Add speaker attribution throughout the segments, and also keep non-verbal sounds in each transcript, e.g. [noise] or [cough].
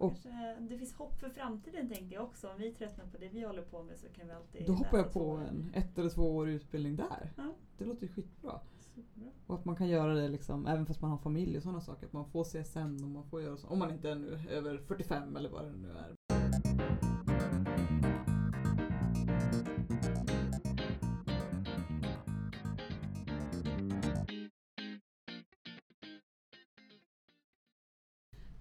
Speaker 1: Och,
Speaker 2: Kanske, det finns hopp för framtiden tänker jag också. Om vi tröttnar på det vi håller på med så kan vi alltid
Speaker 1: då hoppar jag på en ett eller två år utbildning där.
Speaker 2: Ja.
Speaker 1: Det låter ju skitbra.
Speaker 2: Superbra.
Speaker 1: Och att man kan göra det liksom, även fast man har familj och sådana saker. Att man får CSN och man får göra så. Om man inte är nu över 45 eller vad det nu är.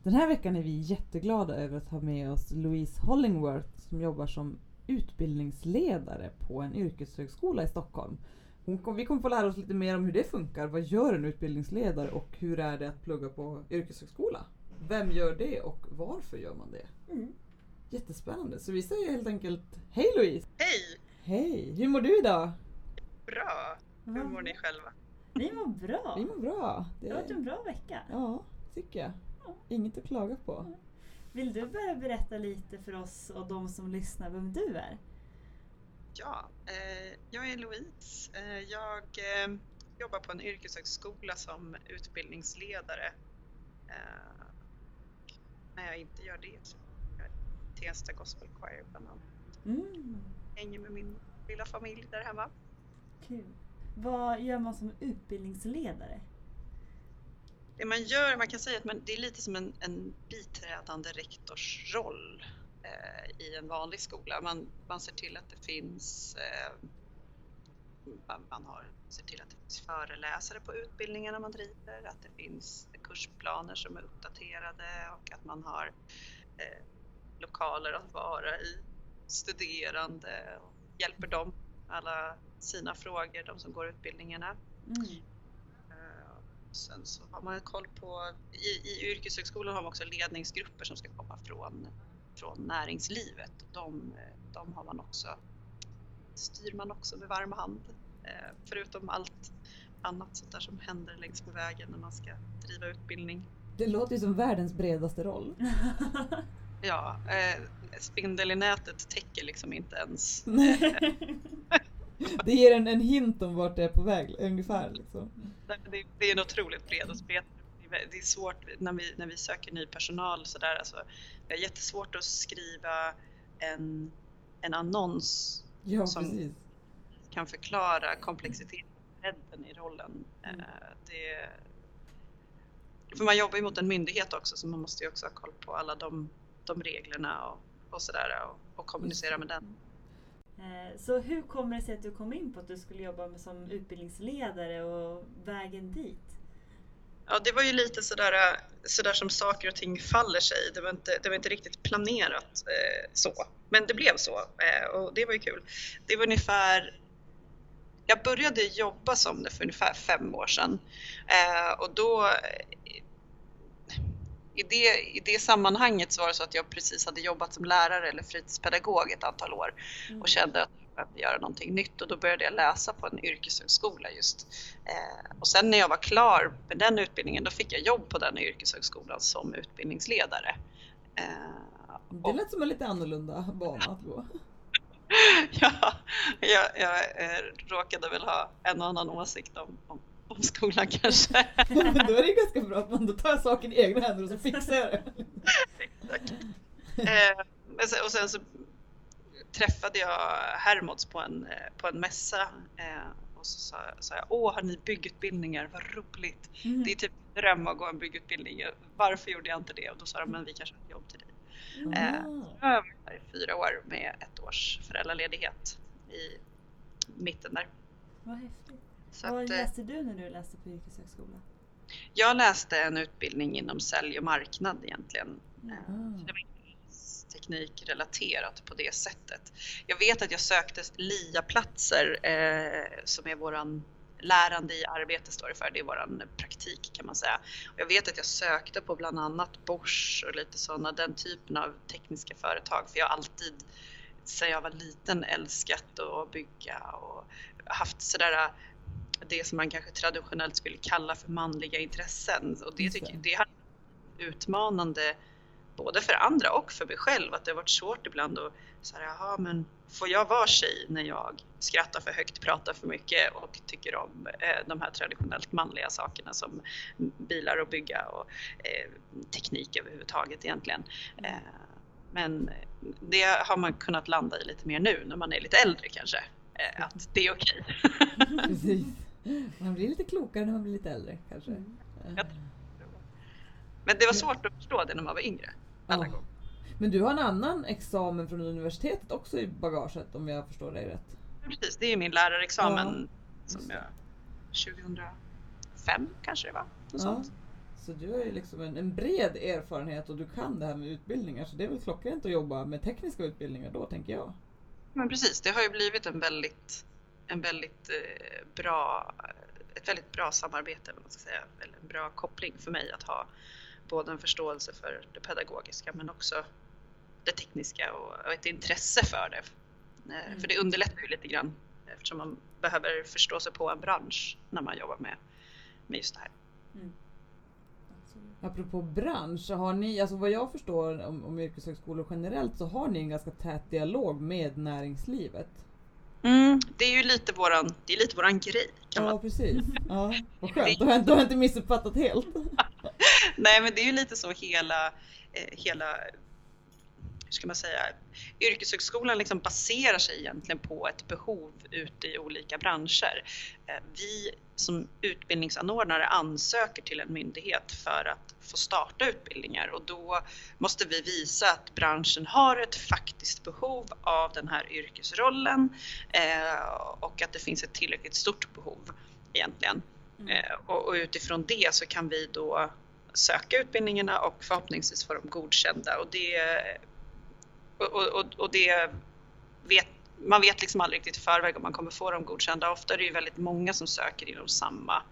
Speaker 1: Den här veckan är vi jätteglada över att ha med oss Louise Hollingworth som jobbar som utbildningsledare på en yrkeshögskola i Stockholm. Hon kom, vi kommer få lära oss lite mer om hur det funkar. Vad gör en utbildningsledare och hur är det att plugga på yrkeshögskola? Vem gör det och varför gör man det?
Speaker 2: Mm.
Speaker 1: Jättespännande. Så vi säger helt enkelt Hej Louise!
Speaker 3: Hej!
Speaker 1: Hej! Hur mår du idag?
Speaker 3: Bra! Hur mår ni själva?
Speaker 2: Vi mår bra.
Speaker 1: Vi mår bra.
Speaker 2: Det har varit en bra vecka.
Speaker 1: Ja, tycker jag. Inget att klaga på.
Speaker 2: Vill du börja berätta lite för oss och de som lyssnar vem du är?
Speaker 3: Ja, eh, jag är Louise. Eh, jag eh, jobbar på en yrkeshögskola som utbildningsledare. Eh, när jag inte gör det så är jag i Tensta Gospel Choir bland annat.
Speaker 2: Mm,
Speaker 3: Hänger med min lilla familj där hemma.
Speaker 2: kul. Vad gör man som utbildningsledare?
Speaker 3: Det man gör, man kan säga att man, det är lite som en, en biträdande rektorsroll eh, i en vanlig skola. Man, man ser till att det finns eh, man, man har, ser till att det finns föreläsare på utbildningarna man driver, att det finns kursplaner som är uppdaterade och att man har eh, lokaler att vara i, studerande och hjälper dem alla sina frågor, de som går utbildningarna.
Speaker 2: Mm.
Speaker 3: Sen så har man koll på, i, i yrkeshögskolan har man också ledningsgrupper som ska komma från, från näringslivet. De, de har man också, styr man också med varm hand. Eh, Förutom allt annat sånt där som händer längs med vägen när man ska driva utbildning.
Speaker 1: Det låter ju som världens bredaste roll. [laughs]
Speaker 3: Ja, eh, spindel i nätet täcker liksom inte ens. [laughs] [laughs]
Speaker 1: Det ger en, en hint om vart det är på väg ungefär. Liksom.
Speaker 3: Det, det är en otroligt bred spet. Det är svårt när vi, när vi söker ny personal så där, alltså, det är jättesvårt att skriva en, en annons
Speaker 1: Ja,
Speaker 3: Som-
Speaker 1: precis.
Speaker 3: kan förklara komplexiteten och bredden i rollen.
Speaker 1: Mm.
Speaker 3: Eh, Det, för man jobbar ju mot en myndighet också så man måste ju också ha koll på alla de, de reglerna och, och sådär och, och kommunicera med den.
Speaker 2: Eh, så hur kommer det sig att du kom in på att du skulle jobba med som utbildningsledare och vägen dit?
Speaker 3: Ja, det var ju lite sådär, eh, sådär som saker och ting faller sig. Det var inte, det var inte riktigt planerat eh, så, men det blev så eh, och det var ju kul. Det var ungefär jag började jobba som det för ungefär fem år sedan eh, och då eh, i det, i det sammanhanget så var det så att jag precis hade jobbat som lärare eller fritidspedagog ett antal år
Speaker 2: Mm.
Speaker 3: och kände att jag behövde göra någonting nytt och då började jag läsa på en yrkeshögskola just. Eh, och sen när jag var klar med den utbildningen då fick jag jobb på den yrkeshögskolan som utbildningsledare. Eh,
Speaker 1: Det lät som en lite annorlunda bana att gå. [laughs]
Speaker 3: ja, jag, jag eh, råkade väl ha en och annan åsikt om, om, om skolan kanske.
Speaker 1: Men [laughs] då är det ju ganska bra att man då tar saken i egna händer och så fixar jag det.
Speaker 3: Exakt. Eh, och sen så träffade jag Hermods på en, eh, på en mässa eh, och så sa, sa jag Åh, har ni byggutbildningar? Vad roligt!
Speaker 2: Mm.
Speaker 3: Det är typ dröm att gå en byggutbildning. Varför gjorde jag inte det? Och då sa de, men vi kanske har jobb till dig. Eh,
Speaker 1: Ah.
Speaker 3: Jag har varit här i fyra år med ett års föräldraledighet i mitten där.
Speaker 2: Vad häftigt.
Speaker 3: Så
Speaker 2: Vad
Speaker 3: att, eh,
Speaker 2: läste du när du läste på yrkeshögskola?
Speaker 3: jag läste en utbildning inom sälj och marknad egentligen.
Speaker 2: Mm.
Speaker 3: Eh,
Speaker 1: Ah.
Speaker 3: Det var teknikrelaterat på det sättet. Jag vet att jag sökte LIA-platser eh, som är våran lärande i arbete står det för. Det är våran praktik kan man säga. Och jag vet att jag sökte på bland annat Bosch och lite sådana, den typen av tekniska företag. För jag har alltid sedan jag var liten älskat att bygga och haft sådär det som man kanske traditionellt skulle kalla för manliga intressen. Och det, tycker,
Speaker 1: det.
Speaker 3: har varit utmanande både för andra och för mig själv att det har varit svårt ibland att säga jaha men får jag vara tjej när jag skrattar för högt, pratar för mycket och tycker om eh, de här traditionellt manliga sakerna som bilar och bygga och eh, teknik överhuvudtaget egentligen. Eh, men det har man kunnat landa i lite mer nu när man är lite äldre kanske, eh, att det är okej. [laughs]
Speaker 1: Precis. Man blir lite klokare när man blir lite äldre kanske.
Speaker 2: Mm.
Speaker 3: Ja. Men det var svårt att förstå det när man var yngre. Alla
Speaker 1: Ja. Men du har en annan examen från universitetet också i bagaget om jag förstår dig rätt?
Speaker 3: Precis, det är min lärarexamen
Speaker 1: Ja,
Speaker 3: som jag 2005 kanske det var. Något
Speaker 1: Ja.
Speaker 3: sånt.
Speaker 1: Så du har ju liksom en, en bred erfarenhet och du kan det här med utbildningar så det är väl klockrent att jobba med tekniska utbildningar då tänker jag.
Speaker 3: Men precis, det har ju blivit en väldigt, en väldigt eh, bra, ett väldigt bra samarbete, man ska säga, eller en bra koppling för mig att ha både en förståelse för det pedagogiska men också det tekniska och, ett intresse för det. Eh,
Speaker 2: Mm.
Speaker 3: För det underlättar ju lite grann eftersom man behöver förstå sig på en bransch när man jobbar med, med just det här.
Speaker 2: Mm.
Speaker 1: Apropå bransch, har ni, alltså vad jag förstår om, om yrkeshögskolor generellt så har ni en ganska tät dialog med näringslivet.
Speaker 3: Mm, det är ju lite våran, det är lite våran grej kan man
Speaker 1: Ja precis. Ja, vad [laughs] skönt, då har jag, då har jag inte missuppfattat helt. [laughs]
Speaker 3: Nej, men det är ju lite så hela, eh, hela ska man säga, yrkeshögskolan liksom baserar sig egentligen på ett behov ute i olika branscher. Eh, Vi som utbildningsanordnare ansöker till en myndighet för att få starta utbildningar och då måste vi visa att branschen har ett faktiskt behov av den här yrkesrollen eh, och att det finns ett tillräckligt stort behov egentligen.
Speaker 2: Mm.
Speaker 3: Eh, Och, och utifrån det så kan vi då söka utbildningarna och förhoppningsvis få dem godkända. Och det, och, och, och- det vet, man vet liksom aldrig riktigt i förväg om man kommer få dem godkända. Ofta är det ju väldigt många som söker inom samma,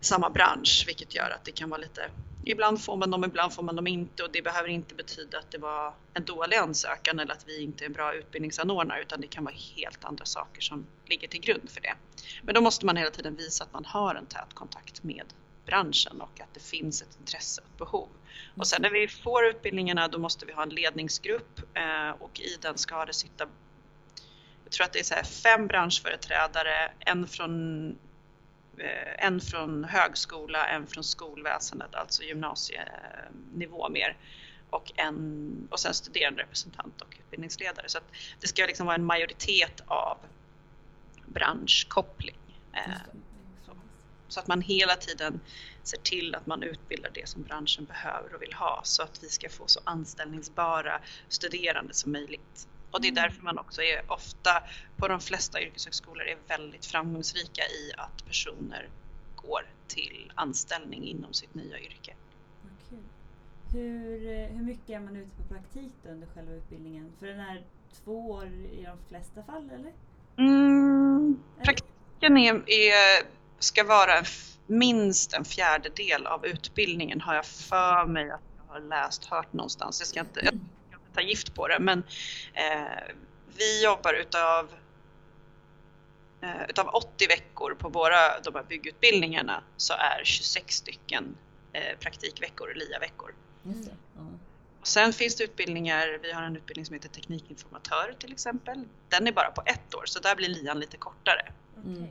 Speaker 3: samma bransch vilket gör att det kan vara lite Ibland får man dem, ibland får man dem inte och det behöver inte betyda att det var en dålig ansökan eller att vi inte är en bra utbildningsanordnare utan det kan vara helt andra saker som ligger till grund för det. Men då måste man hela tiden visa att man har en tät kontakt med branschen och att det finns ett intresse och ett behov. Och sen när vi får utbildningarna då måste vi ha en ledningsgrupp eh, och i den ska det sitta jag tror att det är så här fem branschföreträdare, en från, eh, en från högskola, en från skolväsendet, alltså gymnasienivå mer och, en, och sen studerande representant och utbildningsledare. Så det ska liksom vara en majoritet av branschkoppling. Så att man hela tiden ser till att man utbildar det som branschen behöver och vill ha så att vi ska få så anställningsbara studerande som möjligt. Och det är
Speaker 2: Mm.
Speaker 3: därför man också är ofta på de flesta yrkeshögskolor är väldigt framgångsrika i att personer går till anställning inom sitt nya yrke.
Speaker 2: Kul. Hur, eh, hur mycket är man ute på praktik då under själva utbildningen? För den är två år i de flesta fall eller?
Speaker 3: Mm, praktiken är, är, ska vara en, minst en fjärdedel av utbildningen har jag för mig att jag har läst, hört någonstans. Jag ska inte, jag ska inte ta gift på det men eh, vi jobbar utav eh, utav 80 veckor på våra de här byggutbildningarna så är 26 stycken eh, praktikveckor, LIA-veckor. Och sen finns det utbildningar, vi har en utbildning som heter teknikinformatör till exempel. Den är bara på ett år så där blir lian lite kortare.
Speaker 1: Mm.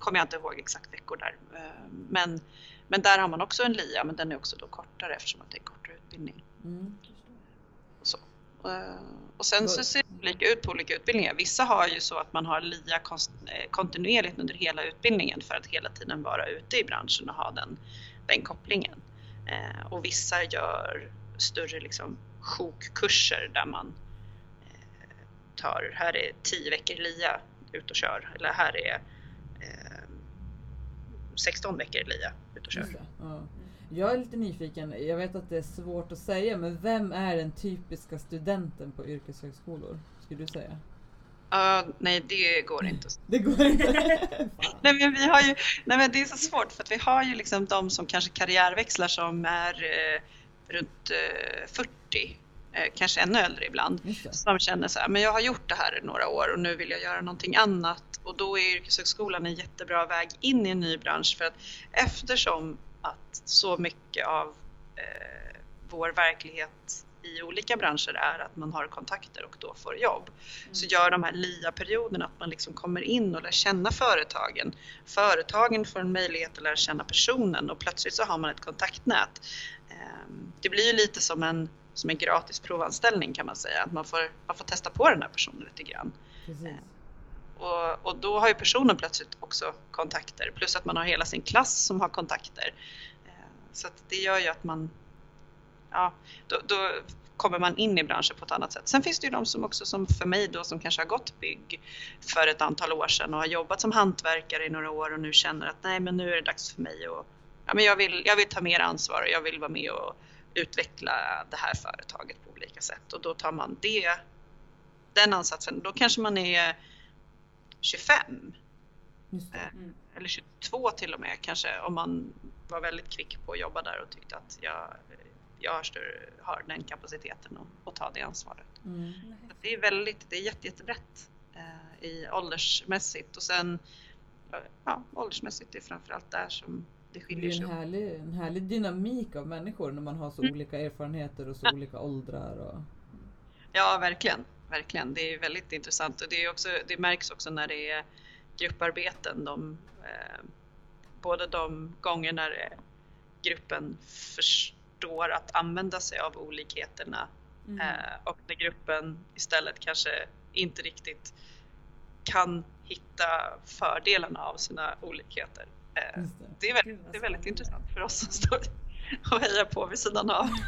Speaker 3: Kommer jag inte ihåg exakt veckor där. Eh, Men, men där har man också en LIA men den är också då kortare eftersom att det är kortare utbildning.
Speaker 1: Mm.
Speaker 3: Och, så. Eh, och sen så ser det olika ut på olika utbildningar. Vissa har ju så att man har LIA eh, kontinuerligt under hela utbildningen för att hela tiden vara ute i branschen och ha den, den kopplingen. Och vissa gör större liksom sjokkurser där man tar, här är 10 veckor LIA, ut och kör. Eller här är 16 veckor LIA, ut och kör.
Speaker 1: Ja. Jag är lite nyfiken, jag vet att det är svårt att säga, men vem är den typiska studenten på yrkeshögskolor? Skulle du säga?
Speaker 3: Ja, nej, det går inte.
Speaker 1: Det går inte. [laughs]
Speaker 3: Nej men vi har ju, nej men det är så svårt för att vi har ju liksom de som kanske karriärväxlar som är eh, runt eh, 40, eh, kanske ännu äldre ibland. Som känner så här, men jag har gjort det här i några år och nu vill jag göra någonting annat. Och då är yrkeshögskolan en jättebra väg in i en ny bransch för att eftersom att så mycket av eh, vår verklighet i olika branscher är att man har kontakter och då får jobb.
Speaker 2: Mm.
Speaker 3: Så gör de här LIA-perioderna att man liksom kommer in och lär känna företagen. Företagen får en möjlighet att lära känna personen och plötsligt så har man ett kontaktnät. Ehm, Det blir ju lite som en, som en gratis provanställning kan man säga, att man får, man får testa på den här personen lite grann.
Speaker 1: Precis.
Speaker 3: Och, och då har ju personen plötsligt också kontakter, plus att man har hela sin klass som har kontakter. Eh, Så det gör ju att man, ja, då, då kommer man in i branschen på ett annat sätt. Sen finns det ju de som också som för mig då som kanske har gått bygg för ett antal år sedan och har jobbat som hantverkare i några år och nu känner att nej men nu är det dags för mig och ja, men jag, vill, jag vill ta mer ansvar och jag vill vara med och utveckla det här företaget på olika sätt och då tar man det, den ansatsen. Då kanske man är 25
Speaker 1: Just det.
Speaker 2: Mm.
Speaker 3: eller 22 till och med kanske om man var väldigt kvick på att jobba där och tyckte att jag, jag har, större, har den kapaciteten att, att ta det ansvaret.
Speaker 1: Mm.
Speaker 3: Det är väldigt, det är jätte, jättebrett eh, i åldersmässigt och sen ja, åldersmässigt är framförallt där som det
Speaker 1: Det
Speaker 3: skiljer
Speaker 1: är
Speaker 3: sig
Speaker 1: en
Speaker 3: åt.
Speaker 1: härlig, en härlig dynamik av människor när man har så
Speaker 3: Mm.
Speaker 1: olika erfarenheter och så olika åldrar. Och...
Speaker 3: Ja, verkligen. Verkligen. Det är väldigt intressant och det, är också, det märks också när det är grupparbeten. De, eh, både de gånger när eh, gruppen förstår att använda sig av olikheterna
Speaker 2: Mm.
Speaker 3: eh, och när gruppen istället kanske inte riktigt kan hitta fördelarna av sina olikheter.
Speaker 1: Det.
Speaker 3: det, är väldigt, det är väldigt intressant för oss som står och hejar på vid sidan av. [laughs]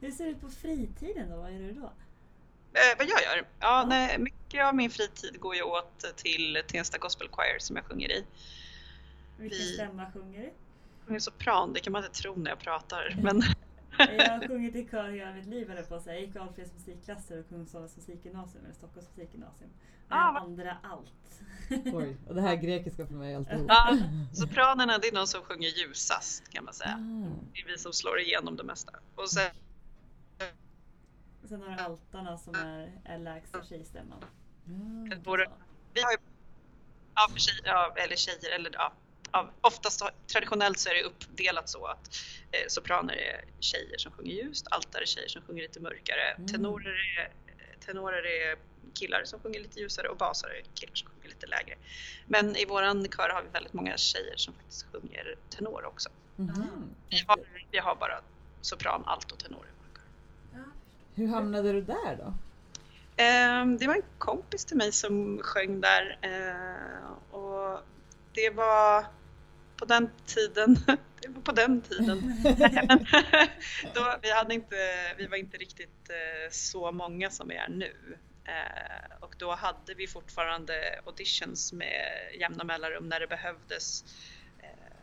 Speaker 2: Hur ser det ut på fritiden då? Vad gör du då?
Speaker 3: Eh, vad jag gör? Ja,
Speaker 2: Ja.
Speaker 3: Nej, mycket av min fritid går ju åt till Tensta Gospel Choir som jag sjunger i.
Speaker 2: Vilken
Speaker 3: Vi-
Speaker 2: stämma sjunger du?
Speaker 3: Jag sjunger sopran, det kan man inte tro när jag pratar. [laughs] Men [laughs]
Speaker 2: Jag har sjungit i kör hela mitt liv jag på att säga. Jag gick Alfreds musikklasser och Kungsholms musikgymnasium, eller Stockholms musikgymnasium. Men
Speaker 3: Ah,
Speaker 2: jag andra allt. [laughs]
Speaker 1: Oj, och det här är grekiska för mig alltihop.
Speaker 3: ja, [laughs] sopranerna det är någon som sjunger ljusast kan man säga.
Speaker 1: Ah,
Speaker 3: Det är vi som slår igenom det mesta. Och sen,
Speaker 2: Sen har du altarna som är, är lägsta tjejstämman.
Speaker 1: ja.
Speaker 3: våra, vi har ju, ja, för tjej, ja, eller tjejer, eller ja, ja, oftast traditionellt så är det uppdelat så att eh, sopraner är tjejer som sjunger ljust, altare är tjejer som sjunger lite mörkare,
Speaker 1: Mm.
Speaker 3: tenorer är, tenorer är killar som sjunger lite ljusare och basar är killar som sjunger lite lägre. Men i våran kör har vi väldigt många tjejer som faktiskt sjunger tenor också.
Speaker 1: Mhm.
Speaker 3: Vi har, vi har bara sopran, alt och tenor i vår kör.
Speaker 2: Ja.
Speaker 1: Hur hamnade du där då?
Speaker 3: Ehm, Det var en kompis till mig som sjöng där eh, och det var på den tiden, det [laughs] var på den tiden. [laughs] Då, vi, hade inte, vi var inte riktigt eh, så många som vi är nu. Eh, och då hade vi fortfarande auditions med jämna mellanrum när det behövdes eh,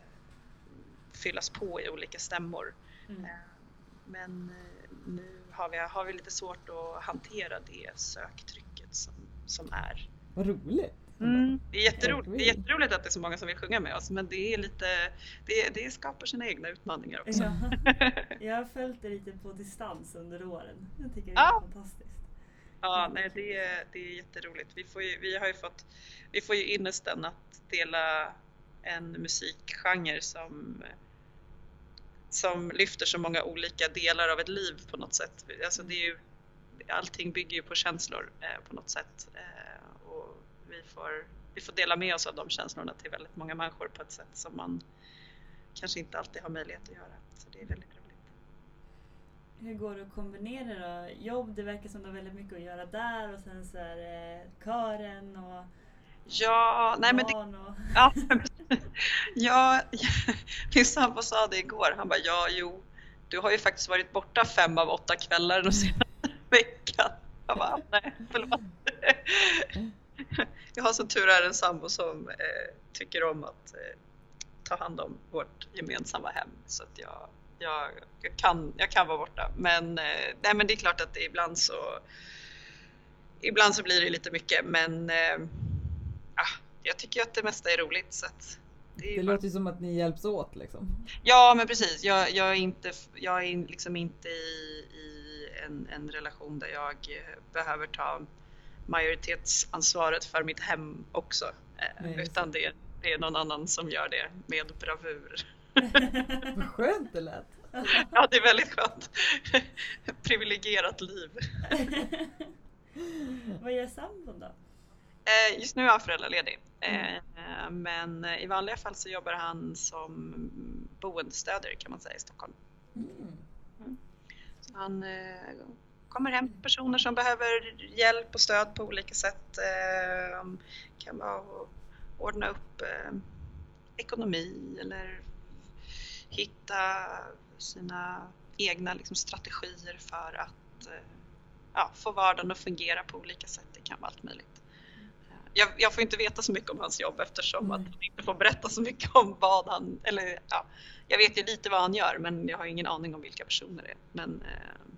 Speaker 3: fyllas på i olika stämmor.
Speaker 2: Mm.
Speaker 3: Men nu har vi, har vi lite svårt att hantera det söktrycket som, som är.
Speaker 1: Vad roligt!
Speaker 3: Det, är jätteroligt, det är jätteroligt att det är så många som vill sjunga med oss men det är lite, det, det skapar sina egna utmaningar också.
Speaker 2: Ja. [laughs] Jag har följt det lite på distans under åren. Jag tycker det är
Speaker 3: Ja.
Speaker 2: fantastiskt.
Speaker 3: Ja, nej, det, är, det är jätteroligt. Vi, får ju, vi har ju fått, vi får ju ynnesten att dela en musikgenre som, som lyfter så många olika delar av ett liv på något sätt. Alltså det är ju, allting bygger ju på känslor eh, på något sätt. Eh, vi får, vi får dela med oss av de känslorna till väldigt många människor på ett sätt som man kanske inte alltid har möjlighet att göra. Så det är väldigt roligt.
Speaker 2: Hur går det att kombinera då? Jobb, det verkar som du har väldigt mycket att göra där och sen så är det kören och
Speaker 3: Ja, nej men det. [laughs] Ja, ja, [laughs] min sambo sa det igår. Han bara, ja, jo, du har ju faktiskt varit borta fem av åtta kvällar den senaste [laughs] veckan. Jag bara, nej, förlåt. [laughs] Jag har som tur är en sambo som eh, tycker om att eh, ta hand om vårt gemensamma hem. Så att jag, jag, jag, kan, jag kan vara borta. Men, eh, nej, men det är klart att det ibland så Ibland så blir det lite mycket men eh, ah, jag tycker att det mesta är roligt. Så att det
Speaker 1: Det låter ju som att ni hjälps åt liksom.
Speaker 3: Ja men precis, jag, jag är inte, jag är liksom inte i, i en, en relation där jag eh, behöver ta majoritetsansvaret för mitt hem också. Eh,
Speaker 1: Nej,
Speaker 3: utan det, det är någon annan som gör det med bravur. [laughs]
Speaker 1: Vad skönt det lät. [laughs]
Speaker 3: Ja, det är väldigt skönt. [laughs] Privilegierat liv.
Speaker 2: Vad gör sambon då?
Speaker 3: Eh, Just nu är han föräldraledig. Eh, Men i vanliga fall så jobbar han som boendestödjare kan man säga i Stockholm.
Speaker 1: Mm.
Speaker 3: Så han kommer hem personer som behöver hjälp och stöd på olika sätt. Eh, kan vara att ordna upp eh, ekonomi eller hitta sina egna liksom, strategier för att eh, ja, få vardagen att fungera på olika sätt. Det kan vara allt möjligt. Jag, jag får inte veta så mycket om hans jobb eftersom att
Speaker 1: Mm.
Speaker 3: han inte får berätta så mycket om vad han, eller ja, jag vet ju lite vad han gör men jag har ingen aning om vilka personer det är. Men, eh,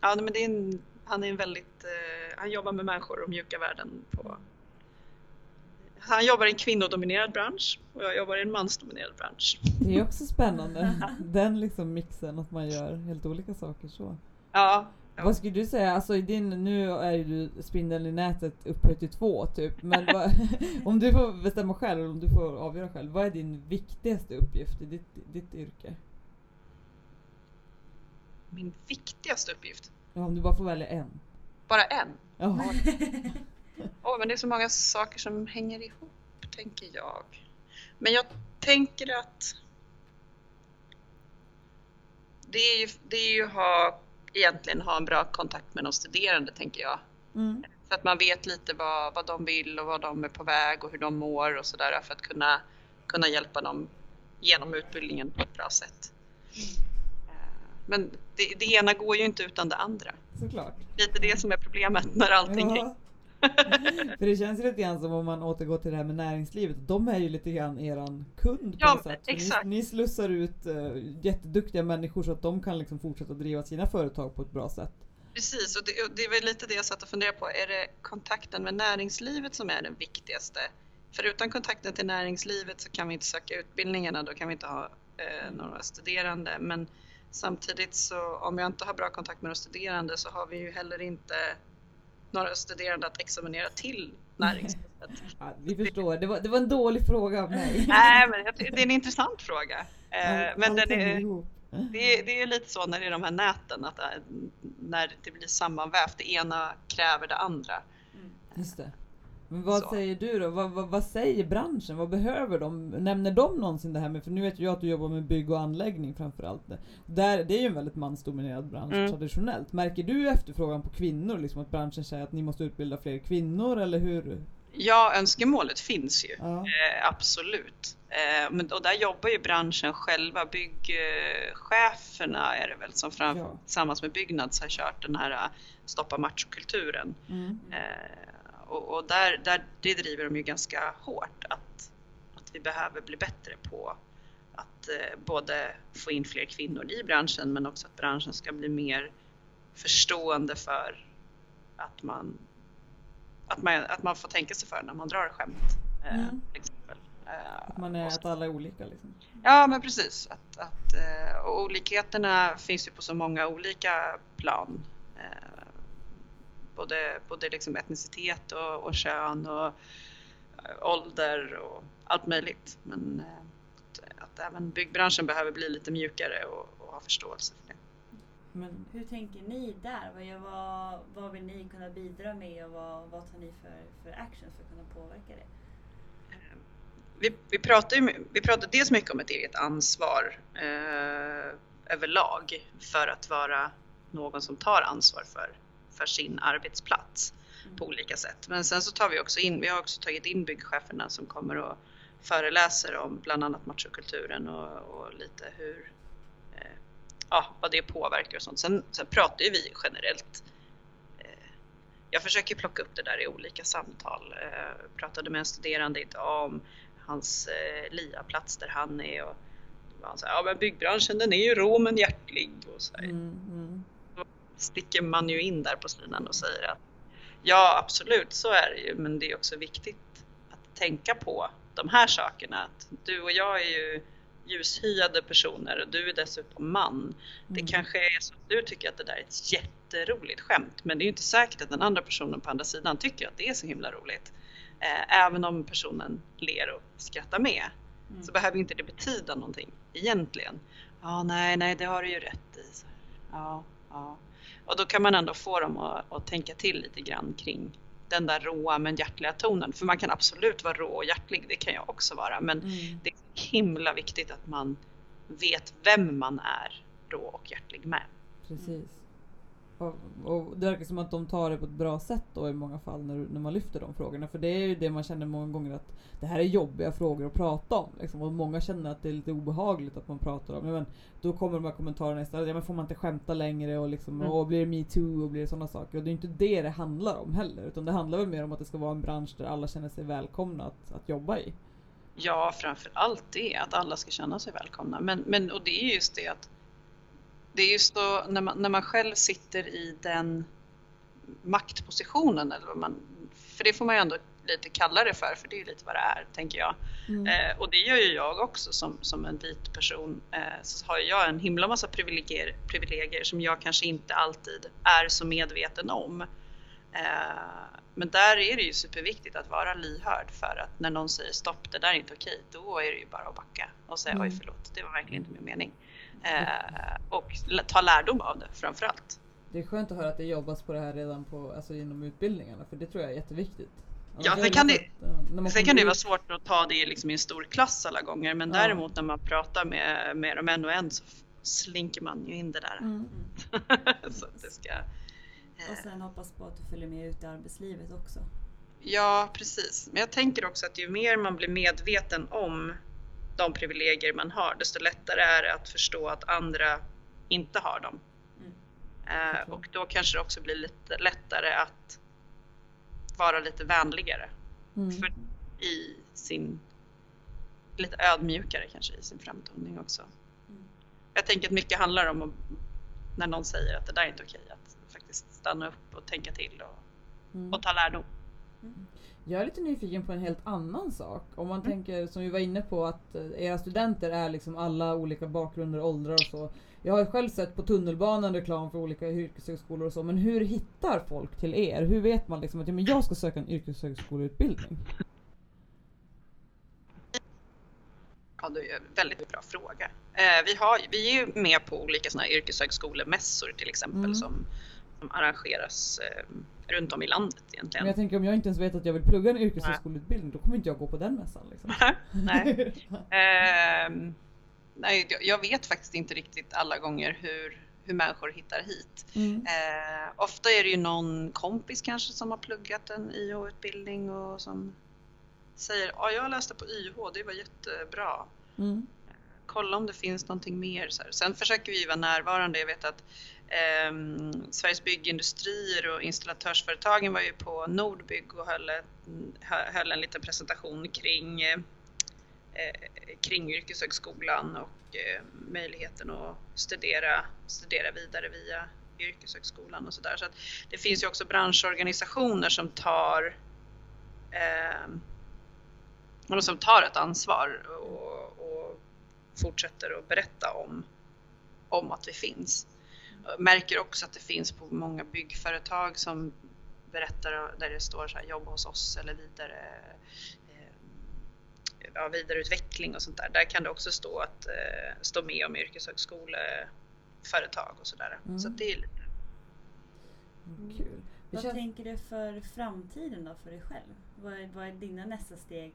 Speaker 3: ja, men det är en, han är en väldigt, eh, han jobbar med människor och mjuka värden på han jobbar i en kvinnodominerad bransch och jag jobbar i en mansdominerad bransch.
Speaker 1: Det är också spännande. [laughs] Den liksom mixen att man gör helt olika saker så.
Speaker 3: Ja, Ja.
Speaker 1: Vad skulle du säga, alltså i din, nu är ju du spindeln i nätet upphöjt till två typ, men vad, [laughs] om du får bestämma själv, om du får avgöra själv, vad är din viktigaste uppgift i ditt, ditt yrke?
Speaker 3: Min viktigaste uppgift.
Speaker 1: Ja, om du bara får välja en.
Speaker 3: Bara en.
Speaker 1: Ja.
Speaker 3: Åh, men det är så många saker som hänger ihop, tänker jag. Men jag tänker att det är ju, det är ju ha, egentligen ha en bra kontakt med de studerande, tänker jag.
Speaker 1: Mm.
Speaker 3: Så att man vet lite vad, vad de vill och vad de är på väg och hur de mår och sådär för att kunna, kunna hjälpa dem genom utbildningen på ett bra sätt. Eh, Men det, det ena går ju inte utan det andra.
Speaker 1: Såklart.
Speaker 3: Lite det som är problemet när allting
Speaker 1: Ja. [laughs] För det känns lite grann som om man återgår till det här med näringslivet, de är ju lite grann eran kund på
Speaker 3: Ja,
Speaker 1: något sätt.
Speaker 3: Exakt.
Speaker 1: Ni, ni slussar ut uh, jätteduktiga människor så att de kan liksom fortsätta driva sina företag på ett bra sätt.
Speaker 3: Precis, och det, och det är väl lite det jag satt och funderade på. Är det kontakten med näringslivet som är den viktigaste? För utan kontakten till näringslivet så kan vi inte söka utbildningarna, då kan vi inte ha eh, några studerande. Men samtidigt så om jag inte har bra kontakt med de studerande så har vi ju heller inte några studerande att examinera till [laughs] näringslivet.
Speaker 1: Ja, vi förstår, det var, det var en dålig fråga av mig. [laughs]
Speaker 3: Nej, men det är en intressant fråga. Eh, men den är. Det är, det är lite så när det är de här näten, att äh, när det blir sammanvävt, det ena kräver det andra.
Speaker 1: Just det. Men vad
Speaker 3: Så.
Speaker 1: säger du då? Vad, vad, vad säger branschen? Vad behöver de? Nämner de någonsin det här med, för nu vet jag att du jobbar med bygg och anläggning framförallt. Där, det är ju en väldigt mansdominerad bransch
Speaker 3: Mm.
Speaker 1: traditionellt. Märker du efterfrågan på kvinnor? Liksom att branschen säger att ni måste utbilda fler kvinnor eller hur?
Speaker 3: Ja, önskemålet finns ju.
Speaker 1: Ja.
Speaker 3: Eh, absolut. Eh, men, och där jobbar ju branschen själva. Byggcheferna är det väl som fram,
Speaker 1: Ja.
Speaker 3: tillsammans med Byggnads har kört den här äh, stoppa machokulturen.
Speaker 1: Mm.
Speaker 3: Eh, och och där, där, det driver de ju ganska hårt att, att vi behöver bli bättre på att eh, både få in fler kvinnor i branschen men också att branschen ska bli mer förstående för att man, att man, att man får tänka sig för när man drar skämt. Eh,
Speaker 1: Mm.
Speaker 3: till exempel. Eh,
Speaker 1: Att man är, att alla är olika liksom.
Speaker 3: Ja men precis. Att, att, eh, och olikheterna finns ju på så många olika plan. Både, både liksom etnicitet och, och kön och eh, ålder och allt möjligt. Men eh, att, att även byggbranschen behöver bli lite mjukare och, och ha förståelse för det.
Speaker 1: Men
Speaker 2: Hur tänker ni där? Vad, vad, vad vill ni kunna bidra med och vad, vad tar ni för, för actions för att kunna påverka det?
Speaker 3: Eh, Vi, vi, pratar ju, vi pratar dels mycket om ett eget ansvar eh, överlag för att vara någon som tar ansvar för, för sin arbetsplats
Speaker 2: Mm.
Speaker 3: på olika sätt. Men sen så tar vi också in, vi har också tagit in byggcheferna som kommer och föreläser om bland annat machokulturen och, och lite hur, eh, ja, vad det påverkar och sånt. Sen, sen pratar ju vi generellt eh, jag försöker plocka upp det där i olika samtal. Eh, pratade med en studerande idag om hans eh, LIA-plats där han är och han här, ja men byggbranschen den är ju rå men hjärtlig och så här
Speaker 1: mm, mm.
Speaker 3: Sticker man ju in där på sidan och säger att ja absolut så är det ju men det är också viktigt att tänka på de här sakerna. Att du och jag är ju ljushyade personer och du är dessutom man. Det
Speaker 1: Mm.
Speaker 3: kanske är så att du tycker att det där är ett jätteroligt skämt men det är ju inte säkert att den andra personen på andra sidan tycker att det är så himla roligt. Eh, även om personen ler och skrattar med.
Speaker 2: Mm.
Speaker 3: så behöver inte det betyda någonting egentligen. Ja, nej, nej, det har du ju rätt i. Ja, ja. Och då kan man ändå få dem att, att tänka till lite grann kring den där råa men hjärtliga tonen. För man kan absolut vara rå och hjärtlig, det kan jag också vara. Men
Speaker 1: Mm.
Speaker 3: det är himla viktigt att man vet vem man är rå och hjärtlig med.
Speaker 1: Precis. Och, och det verkar som att de tar det på ett bra sätt då i många fall när, när man lyfter de frågorna. För det är ju det man känner många gånger att det här är jobbiga frågor att prata om. Liksom. Och många känner att det är lite obehagligt att man pratar om. Ja, men då kommer de här kommentarerna istället. Ja men får man inte skämta längre och liksom,
Speaker 3: Mm.
Speaker 1: och blir det metoo och blir det sådana saker. Och det är inte det det handlar om heller. Utan det handlar väl mer om att det ska vara en bransch där alla känner sig välkomna att, att jobba i.
Speaker 3: Ja, framför allt det, att alla ska känna sig välkomna. Men, men och det är just det att det är just då när man, när man själv sitter i den maktpositionen, eller vad man, för det får man ju ändå lite kalla det för, för det är ju lite vad det är, tänker jag. Eh, och det gör ju jag också som, som en vit person. Eh, så har jag en himla massa privilegier, privilegier som jag kanske inte alltid är så medveten om. Eh, men där är det ju superviktigt att vara lyhörd för att när någon säger stopp, det där är inte okej, då är det ju bara att backa och säga
Speaker 1: Mm.
Speaker 3: oj förlåt, det var verkligen inte min mening. Eh, och ta lärdom av det framför allt.
Speaker 1: Det är skönt att höra att det jobbas på det här redan på, alltså inom utbildningarna. För det tror jag är jätteviktigt.
Speaker 3: Ja,
Speaker 1: är
Speaker 3: sen kan det-
Speaker 1: att,
Speaker 3: Sen kan det vara svårt att ta det liksom i en stor klass alla gånger men
Speaker 1: Ja.
Speaker 3: däremot när man pratar med, med dem en och en så slinker man ju in det där.
Speaker 1: Mm. [laughs]
Speaker 3: så att det ska...
Speaker 2: Och
Speaker 3: Eh,
Speaker 2: sen hoppas på att du följer med ut i arbetslivet också.
Speaker 3: ja, precis. Men jag tänker också att ju mer man blir medveten om de privilegier man har, desto lättare är det att förstå att andra inte har dem.
Speaker 2: Mm.
Speaker 3: Eh, och då kanske det också blir lite lättare att vara lite vänligare
Speaker 1: Mm.
Speaker 3: för, i sin, lite ödmjukare kanske i sin framtoning också.
Speaker 2: Mm.
Speaker 3: Jag tänker att mycket handlar om att, när någon säger att det där är inte okej, att faktiskt stanna upp och tänka till och,
Speaker 1: Mm.
Speaker 3: och ta lärdom.
Speaker 1: Jag är lite nyfiken på en helt annan sak. Om man
Speaker 3: Mm.
Speaker 1: tänker, som vi var inne på, att eh, era studenter är liksom alla olika bakgrunder, åldrar och så. Jag har ju själv sett på tunnelbanan reklam för olika yrkeshögskolor och så, men hur hittar folk till er? Hur vet man liksom att ja, men jag ska söka en yrkeshögskoleutbildning?
Speaker 3: Ja, det är en väldigt bra fråga. Eh, vi, har, vi är ju med på olika såna här yrkeshögskolemässor till exempel
Speaker 1: Mm.
Speaker 3: som, som arrangeras eh, runt om i landet egentligen.
Speaker 1: Men jag tänker om jag inte ens vet att jag vill plugga en yrkeshögskoleutbildning, då kommer inte jag gå på den mässan. Liksom.
Speaker 3: Nej. [laughs] Ehm, nej, jag- jag vet faktiskt inte riktigt alla gånger hur, hur människor hittar hit.
Speaker 1: Mm.
Speaker 3: Eh, ofta är det ju någon kompis kanske som har pluggat en YH-utbildning och som säger ja, jag läste på YH, det var jättebra.
Speaker 1: Mm.
Speaker 3: Kolla om det finns någonting mer. Så här. Sen försöker vi vara närvarande. Jag vet att ehm, Ehm, Sveriges byggindustrier och installatörsföretagen var ju på Nordbygg och höll, höll en liten presentation kring, eh, eh, kring yrkeshögskolan och eh, möjligheten att studera, studera vidare via yrkeshögskolan och sådär. Så att det finns ju också branschorganisationer som tar eh, som tar ett ansvar och, och fortsätter att berätta om, om att vi finns. Jag märker också att det finns på många byggföretag som berättar där det står så här, jobba hos oss eller vidare eh, ja, vidareutveckling och sånt där. Där kan det också stå, att, eh, stå med om yrkeshögskoleföretag och sådär.
Speaker 1: Mm.
Speaker 3: Så det är lite
Speaker 1: Kul. Det
Speaker 2: Vad
Speaker 1: känns...
Speaker 2: tänker du för framtiden då för dig själv? Vad är, vad är dina nästa steg?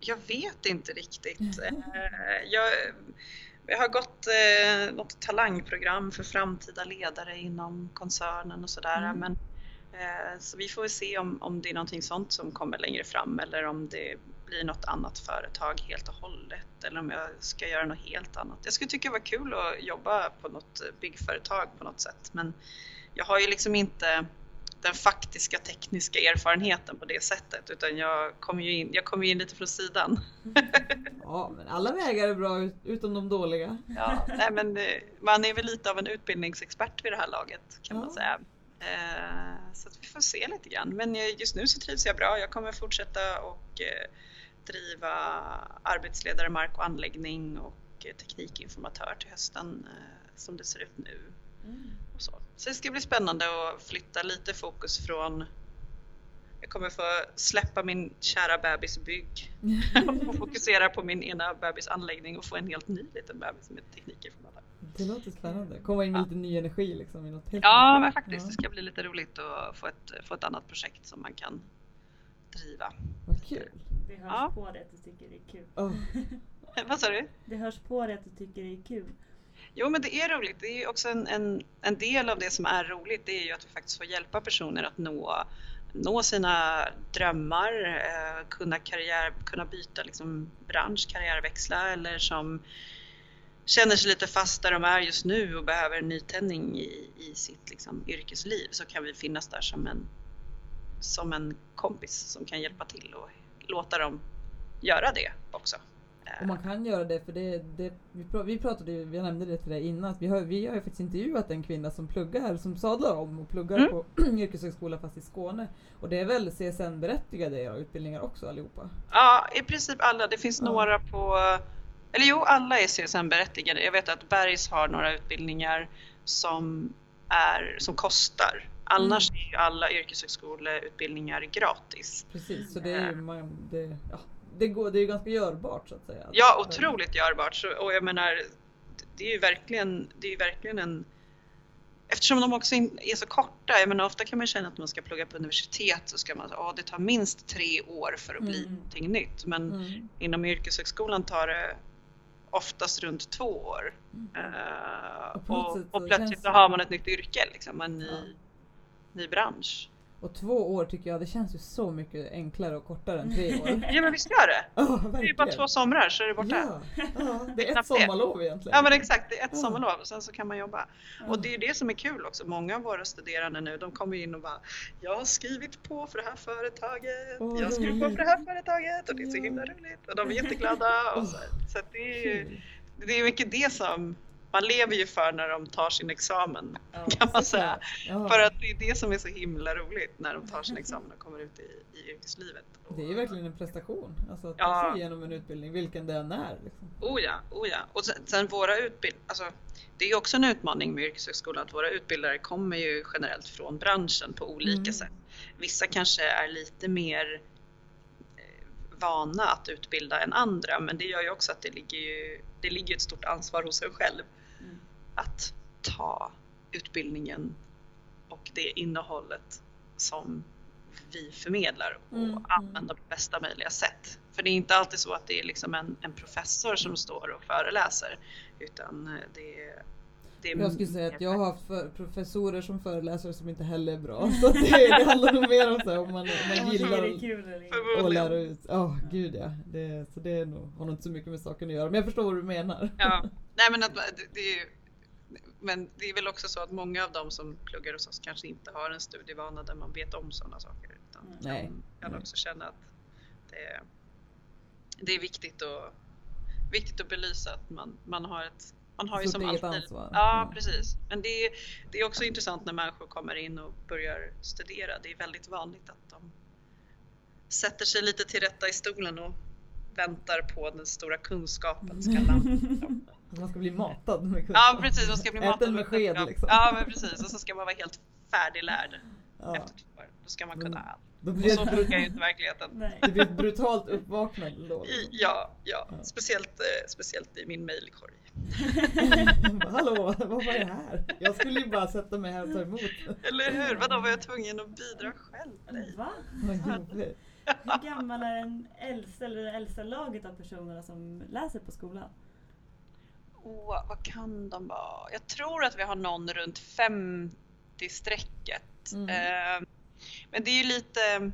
Speaker 3: Jag vet inte riktigt. [laughs] Eh, Jag, jag har gått eh, något talangprogram för framtida ledare inom koncernen och sådär.
Speaker 1: Mm.
Speaker 3: Men, eh, så vi får väl se om, om det är någonting sånt som kommer längre fram eller om det blir något annat företag helt och hållet eller om jag ska göra något helt annat. Jag skulle tycka det var kul att jobba på något byggföretag på något sätt men jag har ju liksom inte den faktiska tekniska erfarenheten på det sättet utan jag kommer ju in, jag ju in lite från sidan. [laughs]
Speaker 1: Ja, men alla vägar är bra ut- utom de dåliga.
Speaker 3: Ja, nej, men eh, man är väl lite av en utbildningsexpert vid det här laget kan man
Speaker 1: Ja.
Speaker 3: säga. Eh, Så vi får se lite grann. Men eh, just nu så trivs jag bra. Jag kommer fortsätta och driva arbetsledare mark och anläggning och teknikinformatör till hösten som det ser ut nu. Och så. så det ska bli spännande att flytta lite fokus från jag kommer få släppa min kära bebisbygg [laughs] och fokusera på min ena bebisanläggning och få en helt ny liten bebis med tekniker från alla.
Speaker 1: Det låter spännande. Komma in med
Speaker 3: Ja.
Speaker 1: lite ny energi liksom. I något helt
Speaker 3: Ja, men faktiskt.
Speaker 1: Ja.
Speaker 3: Det ska bli lite roligt att få ett, få ett annat projekt som man kan driva.
Speaker 1: Vad kul.
Speaker 2: Det hörs
Speaker 3: Ja.
Speaker 2: på dig att du tycker det är kul.
Speaker 1: Oh. [laughs]
Speaker 3: Vad sa du?
Speaker 2: Det hörs på dig att du tycker det är kul.
Speaker 3: Jo, men det är roligt. Det är också en, en, en del av det som är roligt. Det är ju att vi faktiskt får hjälpa personer att nå, nå sina drömmar, eh, kunna, karriär, kunna byta liksom, bransch, karriärväxla eller som känner sig lite fast där de är just nu och behöver en nytändning i, i sitt liksom, yrkesliv så kan vi finnas där som en, som en kompis som kan hjälpa till och låta dem göra det också. Eh,
Speaker 1: Och man kan göra det för det, det vi, pra, vi pratade ju, vi nämnde det till dig innan, att vi har, vi har ju faktiskt intervjuat en kvinna som pluggar, som sadlar om och pluggar
Speaker 3: Mm.
Speaker 1: på [clears throat] yrkeshögskola fast i Skåne. Och det är väl CSN-berättigade utbildningar också allihopa?
Speaker 3: Ja, i princip alla. Det finns
Speaker 1: Ja.
Speaker 3: några på... Eller jo, alla är CSN-berättigade. Jag vet att Bergs har några utbildningar som, är, som kostar. Annars
Speaker 1: Mm.
Speaker 3: är ju alla yrkeshögskoleutbildningar gratis.
Speaker 1: Precis, så det är ju man, det, ja, det, går, det är ju ganska görbart så att säga.
Speaker 3: Ja, otroligt görbart. Så, och jag menar, det är ju verkligen, det är verkligen en... Eftersom de också är så korta, jag menar ofta kan man känna att man ska plugga på universitet så ska man säga att det tar minst tre år för att bli
Speaker 1: Mm.
Speaker 3: någonting nytt. Men
Speaker 1: Mm.
Speaker 3: inom yrkeshögskolan tar det oftast runt två år.
Speaker 1: Mm.
Speaker 3: Eh,
Speaker 1: Och
Speaker 3: och, och plötsligt så har man ett nytt yrke, liksom, en ny,
Speaker 1: Ja.
Speaker 3: ny bransch.
Speaker 1: Och två år tycker jag, det känns ju så mycket enklare och kortare än tre år. [laughs]
Speaker 3: Ja men visst gör det!
Speaker 1: Ja,
Speaker 3: Det är ju bara två somrar så är det borta.
Speaker 1: Ja, ja, det är ett sommarlov egentligen.
Speaker 3: Ja men exakt, det är ett
Speaker 1: Ja.
Speaker 3: sommarlov och sen så kan man jobba. Och det är det som är kul också. Många av våra studerande nu de kommer in och bara Jag har skrivit på för det här företaget.
Speaker 1: Åh,
Speaker 3: jag har skrivit på för det här företaget och det är så
Speaker 1: Ja.
Speaker 3: himla roligt. Och de är jätteglada. Och så så det, är,
Speaker 1: Kul.
Speaker 3: det är mycket det som man lever ju för när de tar sin examen
Speaker 2: Ja.
Speaker 3: kan man säga.
Speaker 1: Ja.
Speaker 3: För att det är det som är så himla roligt när de tar sin examen och kommer ut i, i yrkeslivet.
Speaker 1: Det är ju verkligen en prestation. Alltså att ta sig igenom en utbildning, vilken det än är. Liksom.
Speaker 3: Oh ja, oh ja. Och sen, sen våra utbildningar, alltså, det är också en utmaning med yrkeshögskolan att våra utbildare kommer ju generellt från branschen på olika
Speaker 1: Mm.
Speaker 3: sätt. Vissa kanske är lite mer eh, vana att utbilda än andra men det gör ju också att det ligger ju det ligger ett stort ansvar hos en själv. Att ta utbildningen och det innehållet som vi förmedlar och
Speaker 1: Mm, mm.
Speaker 3: använda på bästa möjliga sätt. För det är inte alltid så att det är liksom en, en professor som står och föreläser utan eh, det är,
Speaker 1: Jag skulle säga att jag har haft för, professorer som föreläsare som inte heller är bra. [laughs] Så det, det handlar nog mer om så här, om man, man gillar att lära ut. Ja, gud ja. Det, så det är nog, har nog inte så mycket med saken att göra. Men jag förstår vad du menar.
Speaker 3: Ja, [laughs] nej men att, det, det är ju, men det är väl också så att många av dem som pluggar hos oss kanske inte har en studievana där man vet om sådana saker. Utan
Speaker 2: Mm.
Speaker 1: Nej.
Speaker 3: kan, kan också känna att det, det är viktigt att, viktigt att belysa att man, man har ett man har ju
Speaker 1: Stort
Speaker 3: som
Speaker 1: ansvar.
Speaker 3: Ja,
Speaker 1: Mm.
Speaker 3: precis. Men det är, det är också intressant när människor kommer in och börjar studera. Det är väldigt vanligt att de sätter sig lite till rätta i stolen och väntar på den stora kunskapen ska landa. [laughs]
Speaker 1: Man ska bli matad med kunskap.
Speaker 3: Ja precis, man ska bli matad
Speaker 1: den med sked liksom.
Speaker 3: Ja men precis, och så ska man vara helt färdiglärd
Speaker 1: Ja.
Speaker 3: efter två år. Då ska man kunna allt.
Speaker 1: Då
Speaker 3: Och
Speaker 1: blir
Speaker 3: så
Speaker 1: det,
Speaker 3: funkar ju inte verkligen.
Speaker 2: Nej.
Speaker 1: det blir ett brutalt uppvaknande då.
Speaker 3: I,
Speaker 1: Liksom.
Speaker 3: ja, ja,
Speaker 1: Ja.
Speaker 3: Speciellt, eh, speciellt i min mejlkorg.
Speaker 1: Bara, [laughs] Hallå, vad var det här? Jag skulle ju bara sätta mig här och ta emot.
Speaker 3: Eller hur? Vadå, var jag tvungen att bidra själv? Nej.
Speaker 2: Va? Hur gammal är den äldsta eller det äldsta laget av personerna som läser på skolan?
Speaker 3: Åh, vad kan de vara? Jag tror att vi har någon runt 50-strecket.
Speaker 1: Mm.
Speaker 3: Eh, men det är ju lite...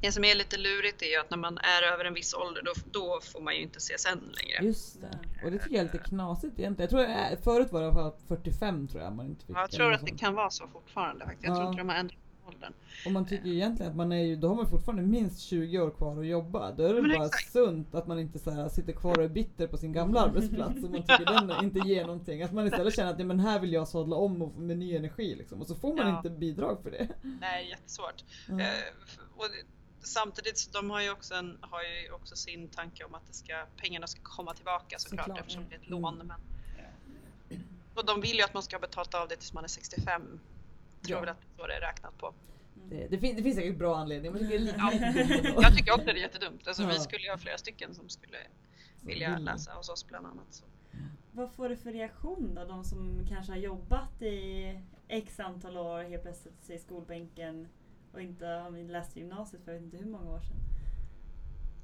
Speaker 3: Det som är lite lurigt är ju att när man är över en viss ålder då, då får man ju inte CSN längre.
Speaker 1: Just det. Och det tycker jag är lite knasigt egentligen. Jag tror jag, förut var det bara 45 tror jag man inte fick.
Speaker 3: Ja, jag tror att det kan vara så fortfarande faktiskt. Jag
Speaker 1: Ja.
Speaker 3: tror inte de har ändrat åldern.
Speaker 1: Och man tycker ju egentligen att man är ju, då har man fortfarande minst 20 år kvar att jobba. Då är det
Speaker 3: Men
Speaker 1: bara
Speaker 3: exakt.
Speaker 1: sunt att man inte så här sitter kvar och är bitter på sin gamla arbetsplats och man tycker den inte ger någonting. Att man istället känner att ja, men här vill jag sadla om och med ny energi liksom. Och så får man
Speaker 3: Ja.
Speaker 1: inte bidrag för det.
Speaker 3: Nej, jättesvårt.
Speaker 1: Mm.
Speaker 3: Eh, och samtidigt så de har ju också, en, har ju också sin tanke om att det ska, pengarna ska komma tillbaka såklart,
Speaker 1: Såklart.
Speaker 3: eftersom det är ett
Speaker 1: Mm.
Speaker 3: lån. Men, och de vill ju att man ska ha betalt av det tills man är 65. Tror
Speaker 1: Ja.
Speaker 3: väl att det är så det är räknat på.
Speaker 2: Mm.
Speaker 1: Det, det, fin, det finns säkert bra anledningar men jag tycker det är lite,
Speaker 3: Ja. [laughs] Jag tycker också det är jättedumt. Alltså,
Speaker 1: Ja.
Speaker 3: Vi skulle ju ha flera stycken som skulle vilja läsa hos oss bland annat. Så.
Speaker 2: Vad får du för reaktion då? De som kanske har jobbat i x antal år helt plötsligt i skolbänken och inte har läst gymnasiet för jag vet inte hur många år sedan.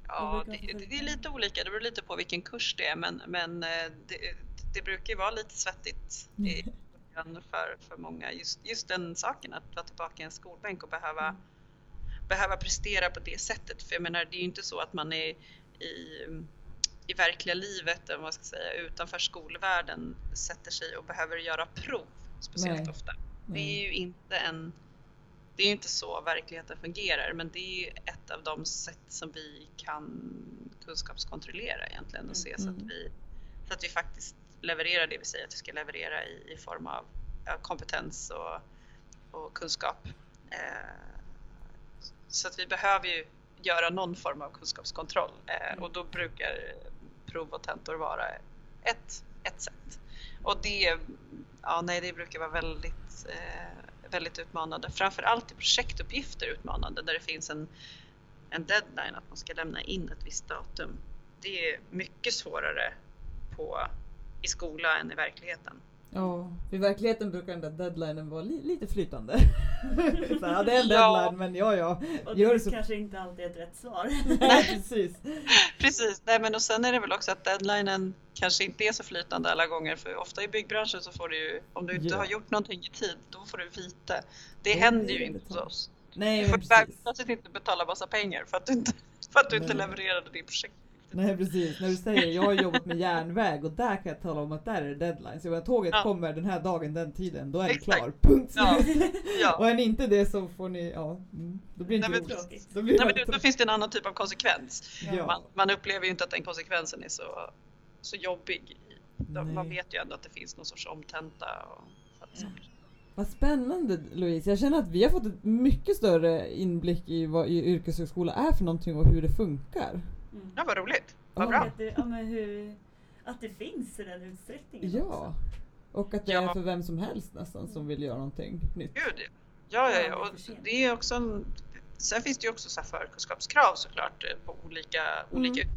Speaker 3: Ja, det, det är lite olika. Det beror lite på vilken kurs det är men, men eh, det, det brukar ju vara lite svettigt i början för, för många. Just, just den saken att vara tillbaka i en skolbänk och behöva,
Speaker 2: Mm.
Speaker 3: behöva prestera på det sättet. För jag menar, det är ju inte så att man är i, i verkliga livet, eller vad man ska säga, utanför skolvärlden sätter sig och behöver göra prov speciellt
Speaker 1: Nej.
Speaker 3: ofta. Det
Speaker 1: Nej.
Speaker 3: är ju inte en det är inte så verkligheten fungerar men det är ett av de sätt som vi kan kunskapskontrollera egentligen och se så, att
Speaker 1: Mm.
Speaker 3: vi, så att vi faktiskt levererar det vi säger att vi ska leverera i, i form av kompetens och, och kunskap. Eh, så att vi behöver ju göra någon form av kunskapskontroll eh, och då brukar prov och tentor vara ett, ett sätt. Och det, ja, nej, det brukar vara väldigt, eh, väldigt utmanande. Framförallt i projektuppgifter utmanande där det finns en, en deadline att man ska lämna in ett visst datum. Det är mycket svårare på, i skola än i verkligheten.
Speaker 1: Ja, i verkligheten brukar den där deadlinen vara li, lite flytande. så [laughs] ja, det är en
Speaker 3: Ja.
Speaker 1: deadline men ja ja.
Speaker 2: Och
Speaker 1: Gör
Speaker 2: det
Speaker 1: det så-
Speaker 2: kanske inte alltid är ett rätt svar.
Speaker 1: Nej [laughs] [laughs] precis.
Speaker 3: Precis, nej men och sen är det väl också att deadlinen kanske inte är så flytande alla gånger för ofta i byggbranschen så får du ju, om du inte
Speaker 1: Ja.
Speaker 3: har gjort någonting i tid, då får du vite. Det
Speaker 1: Ja,
Speaker 3: händer
Speaker 1: det
Speaker 3: ju inte hos oss.
Speaker 1: Nej
Speaker 3: Du får plötsligt inte betala massa pengar för att du inte, för att du inte levererade din projekt.
Speaker 1: Nej precis, när du säger jag har jobbat med järnväg och där kan jag tala om att där är det deadline. Så när tåget
Speaker 3: Ja.
Speaker 1: kommer den här dagen, den tiden, då är det
Speaker 3: Exakt.
Speaker 1: klar. Punkt
Speaker 3: Ja. Ja.
Speaker 1: Och är ni inte det så får ni, ja, mm, då blir det
Speaker 3: Nej,
Speaker 1: inte
Speaker 3: men.
Speaker 1: Då blir det
Speaker 3: Nej, men då, då finns det en annan typ av konsekvens.
Speaker 1: Ja.
Speaker 3: Man, man upplever ju inte att den konsekvensen är så, så jobbig. De, man vet ju ändå att det finns någon sorts omtenta och saker.
Speaker 1: Vad spännande Louise, jag känner att vi har fått ett mycket större inblick i vad yrkeshögskola är för någonting och hur det funkar.
Speaker 2: Mm.
Speaker 3: Ja, vad roligt. Vad
Speaker 1: Ja.
Speaker 3: bra.
Speaker 2: Att, det, ja, men hur, att det finns i den utsträckningen
Speaker 1: Ja.
Speaker 2: också.
Speaker 1: Och att det
Speaker 3: Ja.
Speaker 1: är för vem som helst nästan som vill göra någonting nytt.
Speaker 3: Gud, ja. ja, ja. Och det är också en, Sen finns det ju också så förkunskapskrav såklart eh, på olika, olika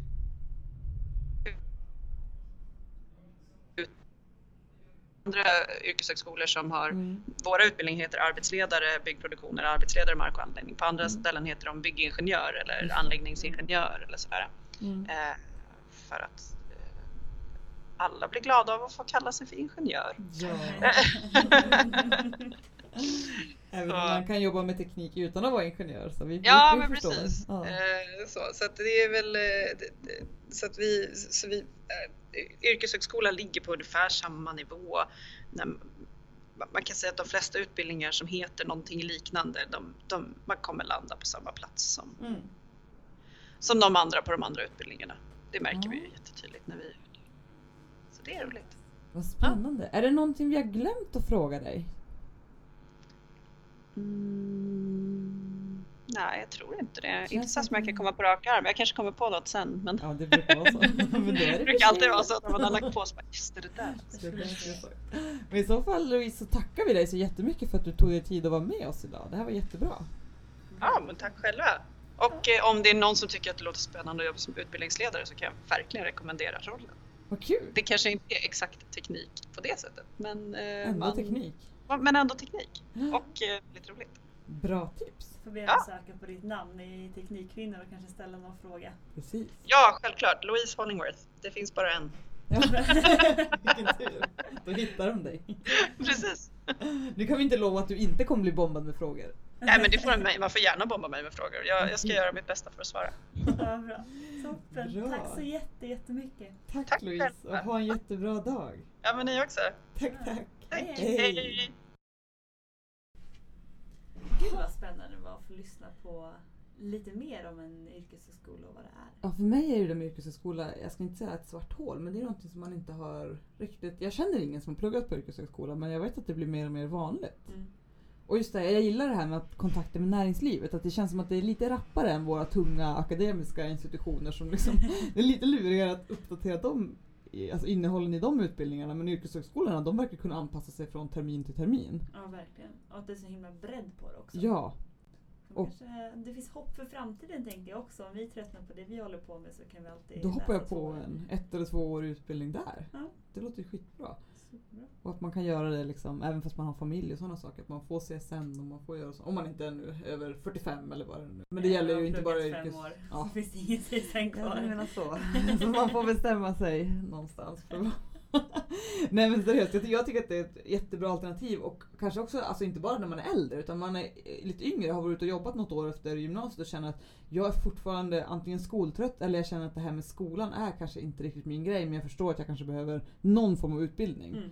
Speaker 3: andra yrkeshögskolor som har
Speaker 1: Mm.
Speaker 3: Våra utbildningar heter arbetsledare, byggproduktion eller arbetsledare, mark och anläggning. På andra
Speaker 1: Mm.
Speaker 3: ställen heter de byggingenjör eller anläggningsingenjör eller sådär.
Speaker 1: Mm.
Speaker 3: Eh, för att eh, alla blir glada av att få kalla sig för ingenjör.
Speaker 1: Ja. [laughs] Även om man kan jobba med teknik utan att vara ingenjör. Så vi,
Speaker 3: Ja,
Speaker 1: vi, vi
Speaker 3: men
Speaker 1: förstår.
Speaker 3: precis.
Speaker 1: Ja.
Speaker 3: Eh, så, så att det är väl eh, det, det, så att vi, så vi eh, yrkeshögskolan ligger på ungefär samma nivå. Man kan säga att de flesta utbildningar som heter någonting liknande, de, de, man kommer landa på samma plats som,
Speaker 2: Mm.
Speaker 3: som de andra på de andra utbildningarna. Det märker vi
Speaker 1: Ja.
Speaker 3: ju jättetydligt när vi Så det är roligt.
Speaker 1: Vad spännande. Är det någonting vi har glömt att fråga dig?
Speaker 3: Mm, nej, jag tror inte det. Inte så
Speaker 1: som
Speaker 3: som jag kan
Speaker 1: att-
Speaker 3: komma på rak arm. Jag kanske kommer på något sen. Men
Speaker 1: Ja, det brukar vara så. [laughs] Men då är
Speaker 3: det
Speaker 1: det
Speaker 3: brukar alltid vara så att när man har lagt på bara, just det, det där. [laughs]
Speaker 1: Men i så fall Louise så tackar vi dig så jättemycket för att du tog dig tid att vara med oss idag. Det här var jättebra.
Speaker 3: Ja, men tack själva. Och eh, om det är någon som tycker att det låter spännande att jobba som utbildningsledare så kan jag verkligen rekommendera rollen.
Speaker 1: Vad kul!
Speaker 3: Det kanske inte är exakt teknik på det sättet, men, eh,
Speaker 1: Ändå
Speaker 3: man,
Speaker 1: teknik.
Speaker 3: men ändå teknik. Och eh, lite roligt.
Speaker 1: Bra tips.
Speaker 2: Får be
Speaker 3: Ja.
Speaker 2: att söka på ditt namn i Teknikkvinnor och kanske ställa någon fråga.
Speaker 1: Precis.
Speaker 3: Ja, självklart. Louise Hollingworth. Det finns bara en.
Speaker 1: Ja. [laughs] Vilken tur. Då hittar de dig.
Speaker 3: Precis.
Speaker 1: Nu kan vi inte lova att du inte kommer bli bombad med frågor.
Speaker 3: Nej, men det får man, man får gärna bomba mig med frågor. Jag, jag ska göra mitt bästa för att svara.
Speaker 2: Ja, bra. Toppen.
Speaker 1: Bra.
Speaker 2: Tack så jätte, jättemycket.
Speaker 1: Tack,
Speaker 3: Tack
Speaker 1: Louise och ha en jättebra dag.
Speaker 3: Ja, men ni också.
Speaker 1: Tack, tack.
Speaker 3: Tack.
Speaker 2: Hej.
Speaker 3: Hej.
Speaker 2: Gud vad spännande det var att få lyssna på lite mer om en yrkeshögskola och vad det är.
Speaker 1: Ja, för mig är ju det med yrkeshögskola, jag ska inte säga ett svart hål, men det är någonting som man inte har riktigt... Jag känner ingen som har pluggat på yrkeshögskola, men jag vet att det blir mer och mer vanligt.
Speaker 2: Mm.
Speaker 1: Och just det, jag gillar det här med att kontakta med näringslivet, att det känns som att det är lite rappare än våra tunga akademiska institutioner som liksom... [laughs] det är lite lurigare att uppdatera dem, alltså innehållen i de utbildningarna, men yrkeshögskolorna de verkar kunna anpassa sig från termin till termin.
Speaker 2: Ja, verkligen. Och att det är så himla bredd på det också.
Speaker 1: Ja. Och-
Speaker 2: Kanske, det finns hopp för framtiden tänker jag också. Om vi tröttnar på det vi håller på med så kan vi alltid
Speaker 1: Då hoppar jag på en ett eller två år utbildning där.
Speaker 2: Ja.
Speaker 1: Det låter ju skitbra.
Speaker 2: Superbra.
Speaker 1: Och att man kan göra det liksom, även fast man har familj och sådana saker. Att man får CSN och man får göra så. Om man inte är nu över 45 eller vad det nu Men det
Speaker 2: Ja,
Speaker 1: gäller
Speaker 2: jag
Speaker 1: ju
Speaker 2: har
Speaker 1: inte bara
Speaker 2: pluggat fem
Speaker 1: yrkes...
Speaker 2: år.
Speaker 1: Ja. [laughs]
Speaker 2: Så finns det ingen CSN kvar.
Speaker 1: jag menar så. [laughs] så man får bestämma sig någonstans. För att- [laughs] Nej men seriöst, jag, ty- jag tycker att det är ett jättebra alternativ och kanske också, alltså inte bara när man är äldre utan man är eh, lite yngre, har varit ute och jobbat något år efter gymnasiet och känner att jag är fortfarande antingen skoltrött eller jag känner att det här med skolan är kanske inte riktigt min grej men jag förstår att jag kanske behöver någon form av utbildning.
Speaker 2: Mm.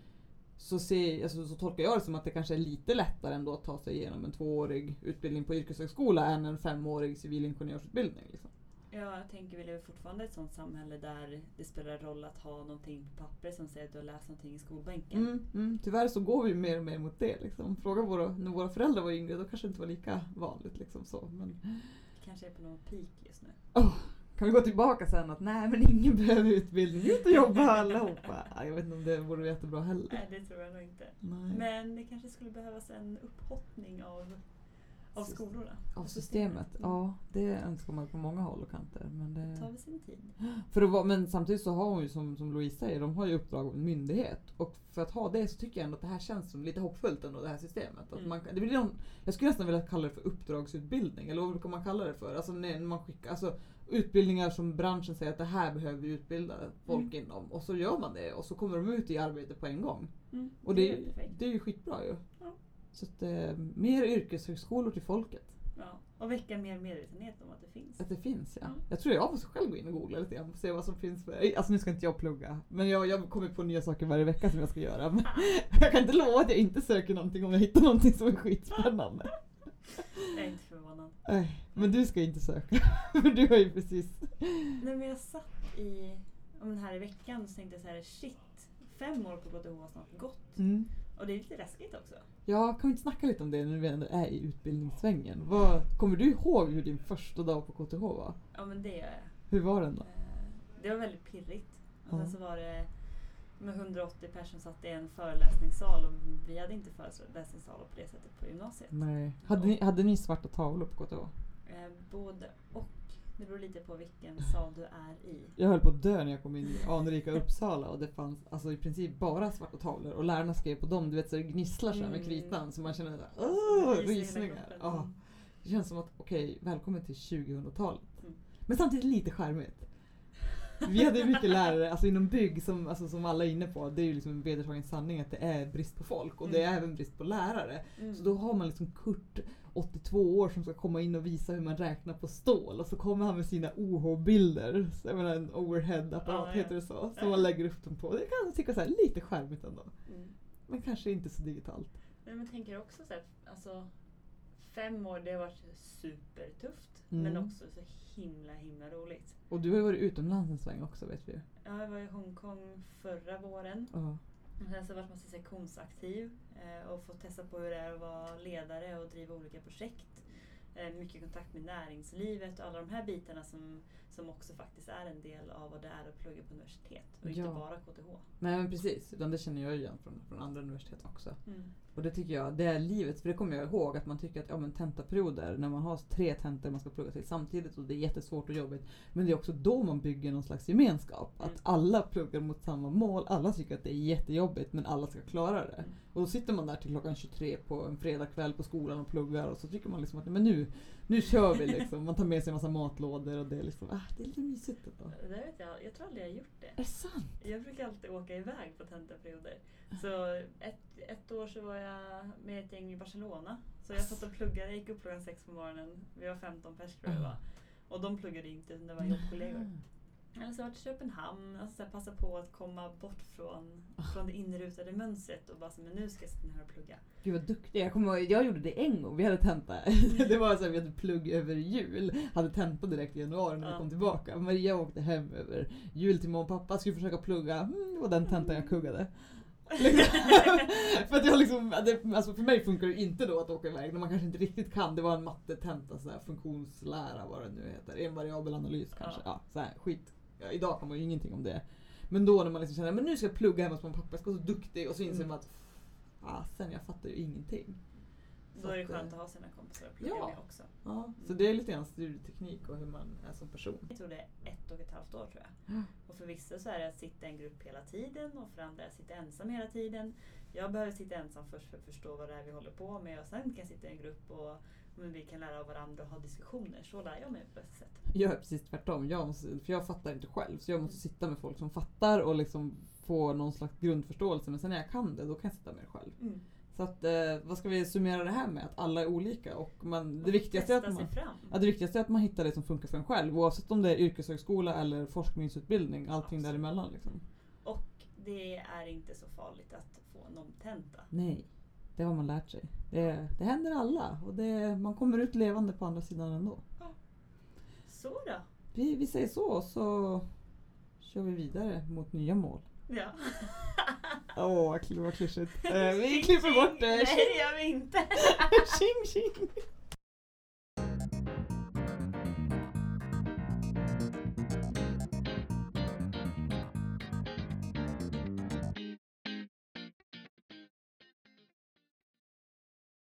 Speaker 1: Så, ser, alltså, så tolkar jag det som att det kanske är lite lättare ändå att ta sig igenom en tvåårig utbildning på yrkeshögskola än en femårig civilingenjörsutbildning. Liksom.
Speaker 2: Ja, jag tänker vi lever fortfarande i ett sånt samhälle där det spelar roll att ha någonting på papper som säger att du har läst någonting i skolbänken.
Speaker 1: Mm, mm. Tyvärr så går vi mer och mer mot det. Liksom. Fråga våra, när våra föräldrar var yngre, då kanske det inte var lika vanligt. Liksom, så. Men,
Speaker 2: Det kanske är på någon peak just nu.
Speaker 1: kan vi gå tillbaka sen att nej men ingen [laughs] behöver utbildning, ut och jobba allihopa. Ja, [laughs] Jag vet inte om det vore jättebra heller.
Speaker 2: Nej, det tror jag nog inte.
Speaker 1: Nej.
Speaker 2: Men det kanske skulle behövas en upphottning av, av skolorna.
Speaker 1: Av systemet,
Speaker 2: Mm.
Speaker 1: ja det önskar man på många håll och kanter. Men,
Speaker 2: Det
Speaker 1: det...
Speaker 2: tar väl sin tid.
Speaker 1: För att vara, men samtidigt så har hon ju som, som Louise säger, de har ju uppdrag av en myndighet. Och för att ha det så tycker jag ändå att det här känns som lite hoppfullt ändå det här systemet. Att
Speaker 2: Mm.
Speaker 1: man, det blir någon, jag skulle nästan vilja kalla det för uppdragsutbildning, eller vad brukar man kalla det för? Alltså när man skickar, alltså utbildningar som branschen säger att det här behöver vi utbilda folk
Speaker 2: Mm.
Speaker 1: inom. Och så gör man det och så kommer de ut i arbete på en gång.
Speaker 2: Mm.
Speaker 1: Och det,
Speaker 2: är perfekt.
Speaker 1: det är ju skitbra ju.
Speaker 2: Ja.
Speaker 1: Så att, eh, mer yrkeshögskolor till folket.
Speaker 2: Ja. Och väcka mer medvetenhet om att det finns.
Speaker 1: Att det finns ja.
Speaker 2: Ja.
Speaker 1: Jag tror jag måste själv gå in och googla lite grann och se vad som finns för... Alltså nu ska inte jag plugga. Men jag, jag kommer på nya saker varje vecka som jag ska göra. Men [laughs] jag kan inte lova att jag inte söker någonting om jag hittar någonting som är skitspännande. [laughs]
Speaker 2: Jag är inte förvånad.
Speaker 1: Nej, men du ska inte söka. [laughs] För du har ju precis...
Speaker 2: Nej men jag satt i, om den här i veckan så tänkte jag så här shit, fem år på KTH har snart gått.
Speaker 1: Mm.
Speaker 2: Och det är lite läskigt också.
Speaker 1: Ja, kan vi inte snacka lite om det när vi ändå är i utbildningssvängen? Vad, kommer du ihåg hur din första dag på KTH var?
Speaker 2: Ja men det gör jag.
Speaker 1: Hur var den då?
Speaker 2: Eh, Det var väldigt pirrigt. Och sen så var det med 180 personer satt i en föreläsningssal och vi hade inte föreläsningssalar på det sättet på gymnasiet.
Speaker 1: Nej. Hade ni, hade ni svarta tavlor på KTH?
Speaker 2: Eh, Både och. Det beror lite på vilken sal du är i.
Speaker 1: Jag höll på att dö när jag kom in i anrika Uppsala och det fanns alltså i princip bara svarta tavlor och lärarna skrev på dem, du vet så det gnisslar så med
Speaker 2: Mm.
Speaker 1: kritan så man känner såhär, åh, rysningar. Ja. Det känns som att, okej, välkommen till 2000-talet.
Speaker 2: Mm.
Speaker 1: Men samtidigt lite charmigt. Vi hade ju mycket lärare, alltså inom bygg som, alltså, som alla är inne på, det är ju liksom en vedertagen sanning att det är brist på folk och det är
Speaker 2: Mm.
Speaker 1: även brist på lärare.
Speaker 2: Mm.
Speaker 1: Så då har man liksom Kurt, 82 år, som ska komma in och visa hur man räknar på stål och så kommer han med sina OH-bilder, så jag menar en overhead-apparat
Speaker 2: ja.
Speaker 1: heter det så, som man lägger upp dem på. Det kan jag tycka så här, lite charmigt ändå.
Speaker 2: Mm.
Speaker 1: Men kanske inte så digitalt.
Speaker 2: Men jag tänker också så här, alltså fem år det har varit supertufft.
Speaker 1: Mm.
Speaker 2: Men också så himla himla roligt.
Speaker 1: Och du har ju varit utomlands en sväng också vet vi ju.
Speaker 2: Ja, Jag var i Hongkong förra våren. Sen så har jag varit massa sektionsaktiv eh, och fått testa på hur det är att vara ledare och driva olika projekt. Eh, mycket kontakt med näringslivet och alla de här bitarna som, som också faktiskt är en del av vad det är att plugga på universitet och inte
Speaker 1: Ja.
Speaker 2: bara KTH.
Speaker 1: Nej men precis, utan det känner jag igen från, från andra universitet också.
Speaker 2: Mm.
Speaker 1: Och det tycker jag, det är livet. För det kommer jag ihåg att man tycker att ja, men tentaperioder, när man har tre tentor man ska plugga till samtidigt och det är jättesvårt och jobbigt. Men det är också då man bygger någon slags gemenskap.
Speaker 2: Mm.
Speaker 1: Att alla pluggar mot samma mål, alla tycker att det är jättejobbigt men alla ska klara det.
Speaker 2: Mm.
Speaker 1: Och då sitter man där till klockan 23 på en fredagkväll på skolan och pluggar och så tycker man liksom att men nu, nu kör vi liksom. Man tar med sig en massa matlådor och det är liksom, ah, det är lite mysigt.
Speaker 2: Det vet jag, jag tror aldrig jag har gjort det.
Speaker 1: Är det sant?
Speaker 2: Jag brukar alltid åka iväg på tentaperioder. Så ett, ett år så var jag med ett gäng i Barcelona. Så jag satt och pluggade, jag gick upp klockan sex på morgonen. Vi var 15 pers tror jag var. Och de pluggade inte, det var jobbkollegor. Eller så har jag varit i Köpenhamn, alltså så här, passa på att komma bort från, från det inrutade mönstret och bara så, men nu ska jag sitta här och plugga.
Speaker 1: Gud vad duktig. Jag, kommer, jag gjorde det en gång. Vi hade tenta. [laughs] Det var så här, vi hade plugg över jul. Hade tenta direkt i januari när vi
Speaker 2: Ja.
Speaker 1: kom tillbaka. Maria åkte hem över jul till mamma och pappa. Skulle försöka plugga. Mm, det var den tentan jag kuggade. Liksom. [laughs] för att jag liksom, det, alltså för mig funkar det inte då att åka iväg när man kanske inte riktigt kan. Det var en mattetenta, så här, funktionslära vad det nu heter. En variabel analys kanske. Ja. så här, skit. Ja, idag kan man ju ingenting om det. Men då när man liksom känner men nu ska jag plugga hemma hos mamma och pappa, jag ska vara så duktig och så inser
Speaker 2: Mm.
Speaker 1: man att fasen jag fattar ju ingenting.
Speaker 2: Då är det
Speaker 1: att,
Speaker 2: skönt att ha sina kompisar att plugga
Speaker 1: ja.
Speaker 2: med också.
Speaker 1: Ja, så det är lite grann studieteknik och hur man är som person.
Speaker 2: Jag tror det är ett och ett halvt år tror jag.
Speaker 1: Ja.
Speaker 2: Och för vissa så är det att sitta i en grupp hela tiden och för andra att sitta ensam hela tiden. Jag behöver sitta ensam först för att förstå vad det är vi håller på med och sen kan jag sitta i en grupp och men vi kan lära av varandra och ha diskussioner. Så lär jag mig på bästa sätt.
Speaker 1: Jag är precis tvärtom. Jag måste, för jag fattar inte själv. Så jag måste sitta med folk som fattar och liksom få någon slags grundförståelse. Men sen när jag kan det, då kan jag sitta med det själv.
Speaker 2: Mm.
Speaker 1: Så att, eh, vad ska vi summera det här med? Att alla är olika och man, det, viktigaste är att man, ja, det viktigaste är att man hittar det som funkar för en själv. Oavsett om det är yrkeshögskola eller forskningsutbildning. Allting
Speaker 2: Absolut.
Speaker 1: däremellan. Liksom.
Speaker 2: Och det är inte så farligt att få en omtenta.
Speaker 1: Nej, det har man lärt sig. Det, det händer alla och det, man kommer ut levande på andra sidan ändå.
Speaker 2: Så då.
Speaker 1: Vi, vi säger så så kör vi vidare mot nya mål.
Speaker 2: Ja.
Speaker 1: Åh, vad klyschigt. [laughs] Eh, vi klipper bort det.
Speaker 2: Nej det gör vi inte. [laughs]
Speaker 1: Tjing tjing!